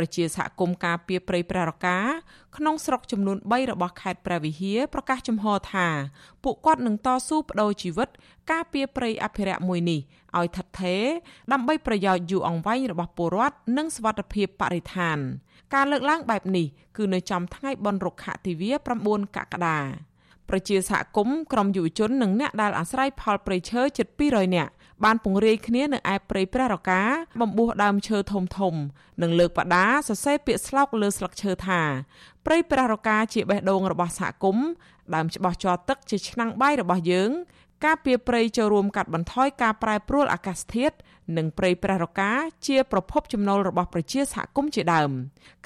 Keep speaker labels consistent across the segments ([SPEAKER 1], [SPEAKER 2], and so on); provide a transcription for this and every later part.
[SPEAKER 1] ប្រជាសហគមន៍ការពារព្រៃព្រះរកាក្នុងស្រុកចំនួន3របស់ខេត្តព្រះវិហារប្រកាសចំហថាពួកគាត់នឹងតស៊ូបដូរជីវិត ការពារព្រៃអភិរក្សមួយនេះឲ្យថិតថេរដើម្បីប្រយោជន៍យូរអង្វែងរបស់ពលរដ្ឋនិងសុវត្ថិភាពបរិស្ថាន ការលើកឡើងបែបនេះគឺនៅចំថ្ងៃបុណ្យរុក្ខទិវា9កក្កដាប្រជាសហគមន៍ក្រុមយុវជននិងអ្នកដែលអាស្រ័យផលព្រៃឈើជិត200នាក់ បានពង្រាយគ្នានៅឯព្រៃព្រះរកាបំពោះដើមឈើធំធំ និងលើកបដាសរសេរពាក្យស្លោកលើស្លឹកឈើថាព្រៃព្រះរកាជាបេះដូងរបស់សហគមន៍ដើមច្បាស់ជ័រទឹកជាឆ្នាំងបាយរបស់យើង ការពៀព្រៃចូលរួមកាត់បន្ថយការប្រែប្រួលអាកាសធាតុនិងព្រៃព្រះរកាជាប្រភពចំណូលរបស់ប្រជាសហគមន៍ជាដើម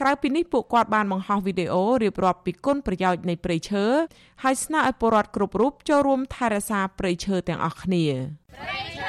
[SPEAKER 1] ក្រៅពីនេះពួកគាត់បានបង្ហោះវីដេអូរៀបរាប់ពីគុណប្រយោជន៍នៃព្រៃឈើហើយស្នើឲ្យពលរដ្ឋគ្រប់រូបចូលរួមថែរក្សាព្រៃឈើទាំងអស់គ្នាព្រៃឈើ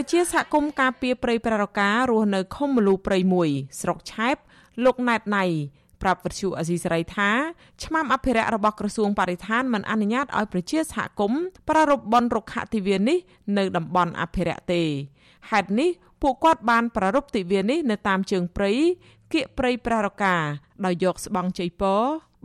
[SPEAKER 1] ប្រជាសហគមន៍ការពារព្រៃប្ររការស់នៅខុំមលូព្រៃមួយ ស្រុកឆែបលោកណែតណៃប្រាប់វិទ្យុអស៊ីសេរីថាឆ្មាំអភិរក្សរបស់ក្រសួងបរិស្ថានមិនអនុញ្ញាតឲ្យប្រជាសហគមន៍ប្រារព្ធបុណ្យរុក្ខទិវានេះនៅតំបន់អភិរក្សទេហេតុនេះពួកគាត់បានប្រារព្ធទិវានេះនៅតាមជើងព្រៃគៀកព្រៃប្រារកាដោយយកស្បង់ជ័យព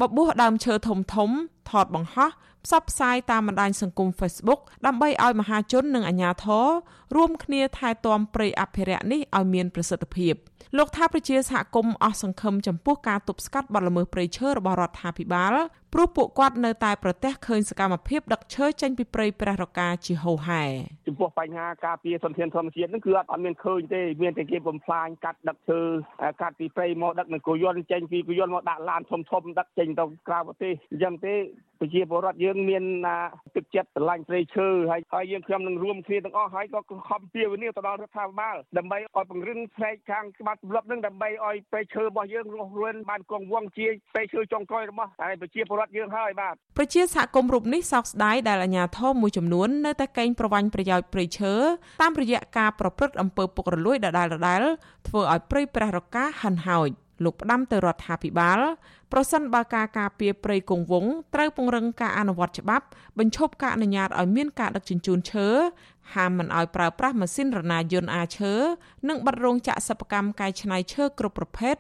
[SPEAKER 1] បបួសដើមឈើធំធំថតបង្ហោះ ផ្សព្វផ្សាយតាមបណ្ដាញសង្គម Facebook ដើម្បីឲ្យមហាជននិងអាជ្ញាធររួមគ្នាថែទាំព្រៃអភិរក្សនេះឲ្យមានប្រសិទ្ធភាព។លោកថាប្រជាសហគមន៍អស់សង្ឃឹមចំពោះការទប់ស្កាត់បទល្មើសព្រៃឈើរបស់រដ្ឋាភិបាល ព្រោះពួកគាត់នៅតែប្រទះឃើញសកម្មភាពដឹកឈើចេញពីព្រៃព្រះរកាជាហូរហែ
[SPEAKER 2] ចំពោះបញ្ហាការពារសន្តានធម្មជាតិហ្នឹងគឺអត់អត់មានឃើញទេមានតែគេបំផ្លាញកាត់ដឹកឈើកាត់ពីព្រៃមកដឹកនឹងគោយន្តចេញពីគោយន្តមកដាក់ឡានធំធំដឹកចេញទៅក្រៅប្រទេសអញ្ចឹងទេប្រជាពលរដ្ឋយើងមានទឹកចិត្តស្រឡាញ់ព្រៃឈើហើយហើយយើងខ្ញុំនឹងរួមគ្នាទាំងអស់ហើយក៏ខំពីវនីទៅដល់រដ្ឋាភិបាលដើម្បីឲ្យពង្រឹងផ្នែកខាងច្បាប់ទម្លាប់នឹងដើម្បីឲ្យព្រៃឈើរបស់យើងរស់រានបានគង់វង្សជាព្រៃឈើចុងក្រោយរបស់ហើយប្រជាពលរដ្ឋយើងហើយបាទ
[SPEAKER 1] ប្រជាសហគមន៍រូបនេះសោកស្ដាយដែលអាជ្ញាធរមួយចំនួននៅតែកេងប្រវ័ញ្ចប្រយោជន៍ព្រៃឈើតាមរយៈការប្រព្រឹត្តអំពើពុករលួយដដែលៗធ្វើឲ្យព្រៃព្រះរកាហិនហោចលោកផ្ដាំទៅរដ្ឋាភិបាលប្រសិនបើការការពារព្រៃគង់វង្សត្រូវពង្រឹងការអនុវត្តច្បាប់បញ្ឈប់ការអនុញ្ញាតឲ្យមានការដឹកជញ្ជូនឈើហាមមិនឲ្យប្រើប្រាស់ម៉ាស៊ីនរណាយន្តអាឈើនិងបិទរោងចក្រសិប្បកម្មកែច្នៃឈើគ្រប់ប្រភេទ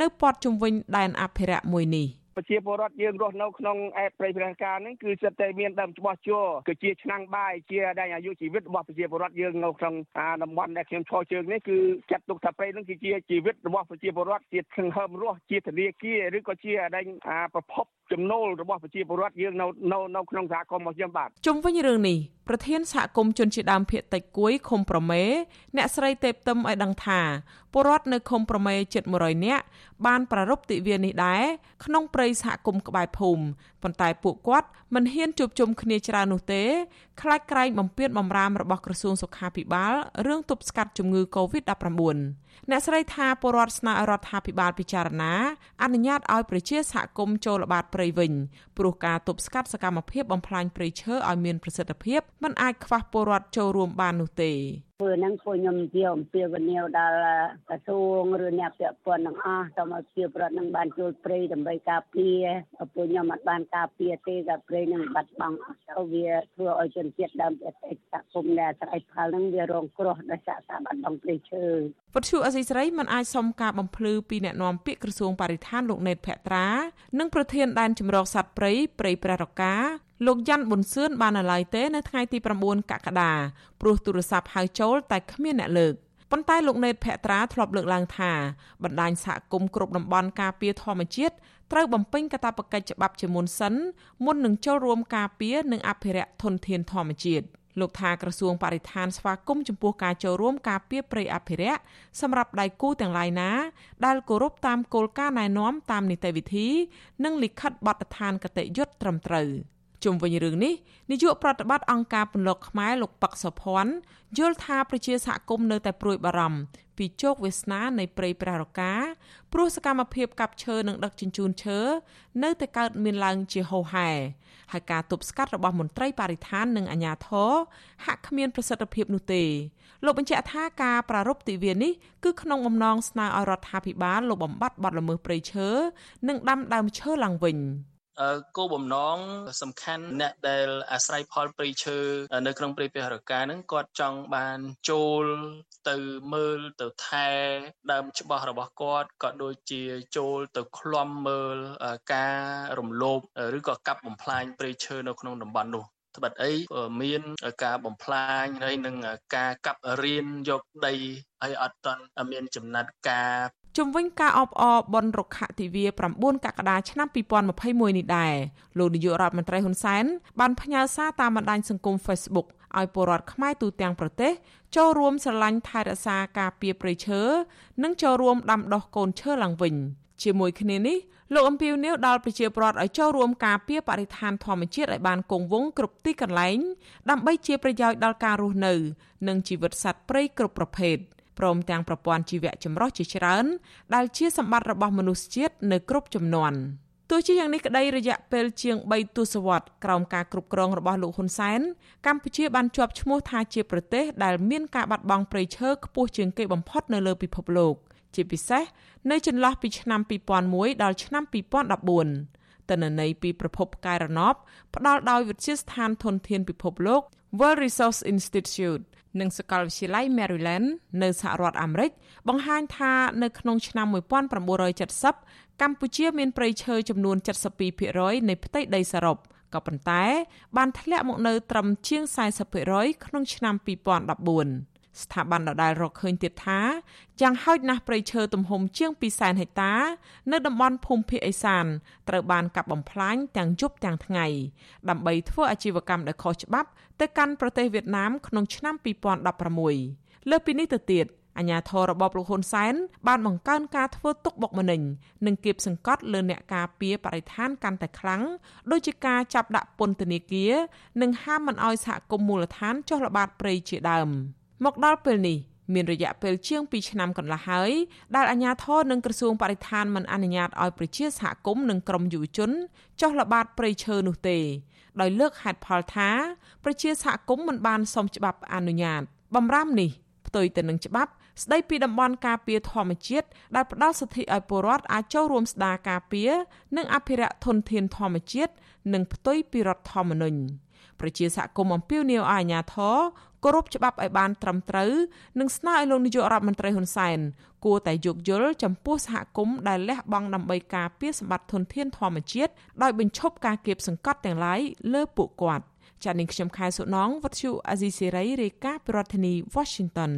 [SPEAKER 1] នៅព័ទ្ធជុំវិញដែនអភិរក្សមួយនេះ។
[SPEAKER 2] ប្រជាពលរដ្ឋយើងរស់នៅក្នុងអេតព្រៃព្រះការនេះគឺសិតតែមានដើមច្បាស់ជួរគឺជាឆ្នាំងបាយជាដែលអាយុជីវិតរបស់ប្រជាពលរដ្ឋយើងនៅក្នុងតំបន់ដែលខ្ញុំឈរជើងនេះគឺចាត់ទុកថាព្រៃនឹងគឺជាជីវិតរបស់ប្រជាពលរដ្ឋជាសង្ហើមរស់ជាធនាគារឬក៏ជាដែងប្រភព ចំណូលរបស់ប្រជាពលរដ្ឋយើងនៅនៅនៅក្នុងសហគមន៍របស់យើងបាទ
[SPEAKER 1] ជុំវិញរឿងនេះប្រធានសហគមន៍ជនជាដើមភៀតតិចគួយឃុំប្រមេ អ្នកស្រីទេពទឹមឲ្យដឹងថាពលរដ្ឋនៅឃុំប្រមេជិត100នាក់បានប្រារព្ធទិវានេះដែរក្នុងព្រៃសហគមន៍ក្បែរភូមិ ប៉ុន្តែពួកគាត់មិនហ៊ានជួបជុំគ្នាច្រើននោះទេខ្លាចក្រែងបំពេញបំរាមរបស់ក្រសួងសុខាភិបាលរឿងទប់ស្កាត់ជំងឺ Covid-19 អ្នកស្រីថាពលរដ្ឋស្នើឲ្យរដ្ឋាភិបាលពិចារណាអនុញ្ញាតឲ្យប្រជាសហគមន៍ចូលល្បាតព្រៃវិញព្រោះការទប់ស្កាត់សកម្មភាពបំផ្លាញព្រៃឈើឲ្យមានប្រសិទ្ធភាពមិនអាចខ្វះពលរដ្ឋចូលរួមបាននោះទេ
[SPEAKER 3] ធ្វើហ្នឹងពួកខ្ញុំជាអំពាវនាវដល់ក្រសួងឬអ្នកពាក់ព័ន្ធទាំងអស់សូមឲ្យជាប្រវត្តិនឹងបានចូលព្រៃដើម្បីការពារពួកខ្ញុំអត់បានការពារទេតែព្រៃនឹងបាត់បង់អស់ទៅវាធ្វើឲ្យជនជាតិដើមប្រទេសសហគមន៍ដែលស្រ័យផលហ្នឹងវារងគ្រោះដោយសារការបាត់បង់ព្រៃឈើ
[SPEAKER 1] ពទ្យុអសីស្រីមិនអាចសុំការបំភ្លឺពីអ្នកនាំពាក្យក្រសួងបរិស្ថានលោកណេតភក្ត្រា និងប្រធានដែនចម្រោះសត្វព្រៃព្រៃព្រះរកា លោកយ៉ាន់ប៊ុនសឿនបាននៅឡើយទេនៅថ្ងៃទី9កក្កដាព្រោះទូរស័ព្ទហៅចូលតែគ្មានអ្នកលើកប៉ុន្តែលោកណេតភក្ត្រាធ្លាប់លើកឡើងថាបណ្ដាញសហគមន៍គ្រប់តំបន់ការពារធម្មជាតិត្រូវបំពេញកាតព្វកិច្ចច្បាប់ជាមុនសិនមុននឹងចូលរួមការពារនិងអភិរក្សធនធានធម្មជាតិលោកថាក្រសួងបរិស្ថានស្វាគមន៍ចំពោះការចូលរួមការពារព្រៃអភិរក្សសម្រាប់ដៃគូទាំងឡាយណាដែលគោរពតាមគោលការណ៍ណែនាំតាមនីតិវិធី និងលិខិតបទដ្ឋានគតិយុត្តត្រឹមត្រូវ ជុំវិញរឿងនេះនាយកប្រតិបត្តិអង្គការពន្លកខ្មែរលោកប៉ាក់សុភ័ណ្ឌយល់ថាប្រជាសហគមន៍នៅតែព្រួយបារម្ភពីជោគវាសនានៃព្រៃប្រះរកាព្រោះសកម្មភាពកាប់ឈើនិងដឹកជញ្ជូនឈើនៅតែកើតមានឡើងជាហូរហែហើយការទប់ស្កាត់របស់មន្ត្រីបរិស្ថាននិងអាជ្ញាធរហាក់គ្មានប្រសិទ្ធភាពនោះទេលោកបញ្ជាក់ថាការប្រារព្ធទិវានេះគឺក្នុងបំណងស្នើឲ្យរដ្ឋាភិបាលលុបបំបាត់បទល្មើសព្រៃឈើនិងដាំដើមឈើឡើងវិញ។
[SPEAKER 4] គោលបំណងសំខាន់អ្នកដែលអាស្រ័យផលព្រៃឈើនៅក្នុងព្រៃពហរកាហ្នឹងគាត់ចង់បានចូលទៅមើលទៅថែដើមច្បាស់របស់គាត់ក៏ដូចជាចូលទៅឃ្លាំមើលការរំលោភឬក៏កាប់បំផ្លាញព្រៃឈើនៅក្នុងតំបន់នោះត្បិតអីមានការបំផ្លាញហើយនឹងការកាប់រៀនយកដីហើយអត់តន់មានចំណាត់ការ
[SPEAKER 1] ជំវិញការអបអរបនរុក្ខទិវា9កក្កដាឆ្នាំ2021នេះដែរលោកនាយករដ្ឋមន្ត្រីហ៊ុនសែនបានផ្ញើសារតាមបណ្ដាញសង្គម Facebook ឲ្យពលរដ្ឋខ្មែរទូទាំងប្រទេសចូលរួមស្រឡាញ់ថែរក្សាការពារព្រៃឈើនិងចូលរួមដាំដុះកូនឈើឡើងវិញជាមួយគ្នានេះលោកអំពីវនីវដល់ប្រជាពលរដ្ឋឲ្យចូលរួមការពារបរិស្ថានធម្មជាតិឲ្យបានគង់វង្សគ្រប់ទីកន្លែងដើម្បីជាប្រយោជន៍ដល់ការរស់នៅ និងជីវិតសត្វព្រៃគ្រប់ប្រភេទ ព្រមទាំងប្រព័ន្ធជីវៈចម្រុះជាច្រើន ដែលជាសម្បត្តិរបស់មនុស្សជាតិនៅគ្រប់ជំនាន់ទោះជាយ៉ាងនេះក្តីរយៈពេលជាង3ទសវត្សរ៍ក្រោមការគ្រប់គ្រងរបស់លោកហ៊ុនសែនកម្ពុជាបានជាប់ឈ្មោះថាជាប្រទេសដែលមានការបាត់បង់ព្រៃឈើខ្ពស់ជាងគេបំផុតនៅលើពិភពលោកជាពិសេសនៅចន្លោះពីឆ្នាំ2001ដល់ឆ្នាំ2014តនន័យពីប្រភពផ្កាយរណបផ្ដល់ដោយវិទ្យាស្ថានធនធានពិភពលោក World Resource Institute និងសាកលវិទ្យាល័យ Maryland នៅសហរដ្ឋអាមេរិកបង្ហាញថានៅក្នុងឆ្នាំ1970កម្ពុជាមានព្រៃឈើចំនួន72%នៃផ្ទៃដីសរុបក៏ប៉ុន្តែ បានធ្លាក់មកនៅត្រឹមជាង40%ក្នុងឆ្នាំ2014 ស្ថាប័នដដែលរកឃើញទៀតថាយ៉ាងហោចណាស់ព្រៃឈើទំហំជាង200,000ហិកតា នៅតំបន់ភូមិភាគឦសានត្រូវបានកាប់បំផ្លាញទាំងយប់ទាំងថ្ងៃដើម្បីធ្វើអាជីវកម្មដែលខុសច្បាប់ទៅកាន់ប្រទេសវៀតណាមក្នុងឆ្នាំ2016លើពីនេះទៅទៀតអាញាធររបបលោកហ៊ុនសែនបានបង្កើនការធ្វើទុកបុកម្នេញនិងគៀបសង្កត់លើអ្នកការពារបរិស្ថានកាន់តែខ្លាំងដោយជាការចាប់ដាក់ពន្ធនាគារនិងហាមមិនអោយសហគមន៍មូលដ្ឋានចុះល្បាតព្រៃជាដើម។ មកដល់ពេលនេះមានរយៈពេលជាង2ឆ្នាំកន្លះហើយដែលអាជ្ញាធរនិងក្រសួងបរិស្ថានមិនអនុញ្ញាតឲ្យប្រជាសហគមន៍និងក្រុមយុវជនចុះល្បាតព្រៃឈើនោះទេដោយលើកហេតុផលថាប្រជាសហគមន៍មិនបានសុំច្បាប់អនុញ្ញាតបំរាមនេះផ្ទុយទៅនឹងច្បាប់ស្ដីពីតំបន់ការពារធម្មជាតិដែលផ្ដល់សិទ្ធិឲ្យពលរដ្ឋអាចចូលរួមស្ដារការពារនិងអភិរក្សធនធានធម្មជាតិនិងផ្ទុយពីរដ្ឋធម្មនុញ្ញ ប្រជាសហគមន៍អំពាវនាវឲ្យអាជ្ញាធរគោរពច្បាប់ឲ្យបានត្រឹមត្រូវនិងស្នើឲ្យលោកនាយករដ្ឋមន្ត្រីហ៊ុនសែនគួរតែយោគយល់ចំពោះសហគមន៍ដែលលះបង់ដើម្បីការពារសម្បត្តិធនធានធម្មជាតិដោយបញ្ឈប់ការគៀបសង្កត់ទាំងឡាយលើពួកគាត់ចា៎នាងខ្ញុំខែសុណងវັດឈូអាស៊ីសេរីរាយការណ៍ពីរដ្ឋធានី Washington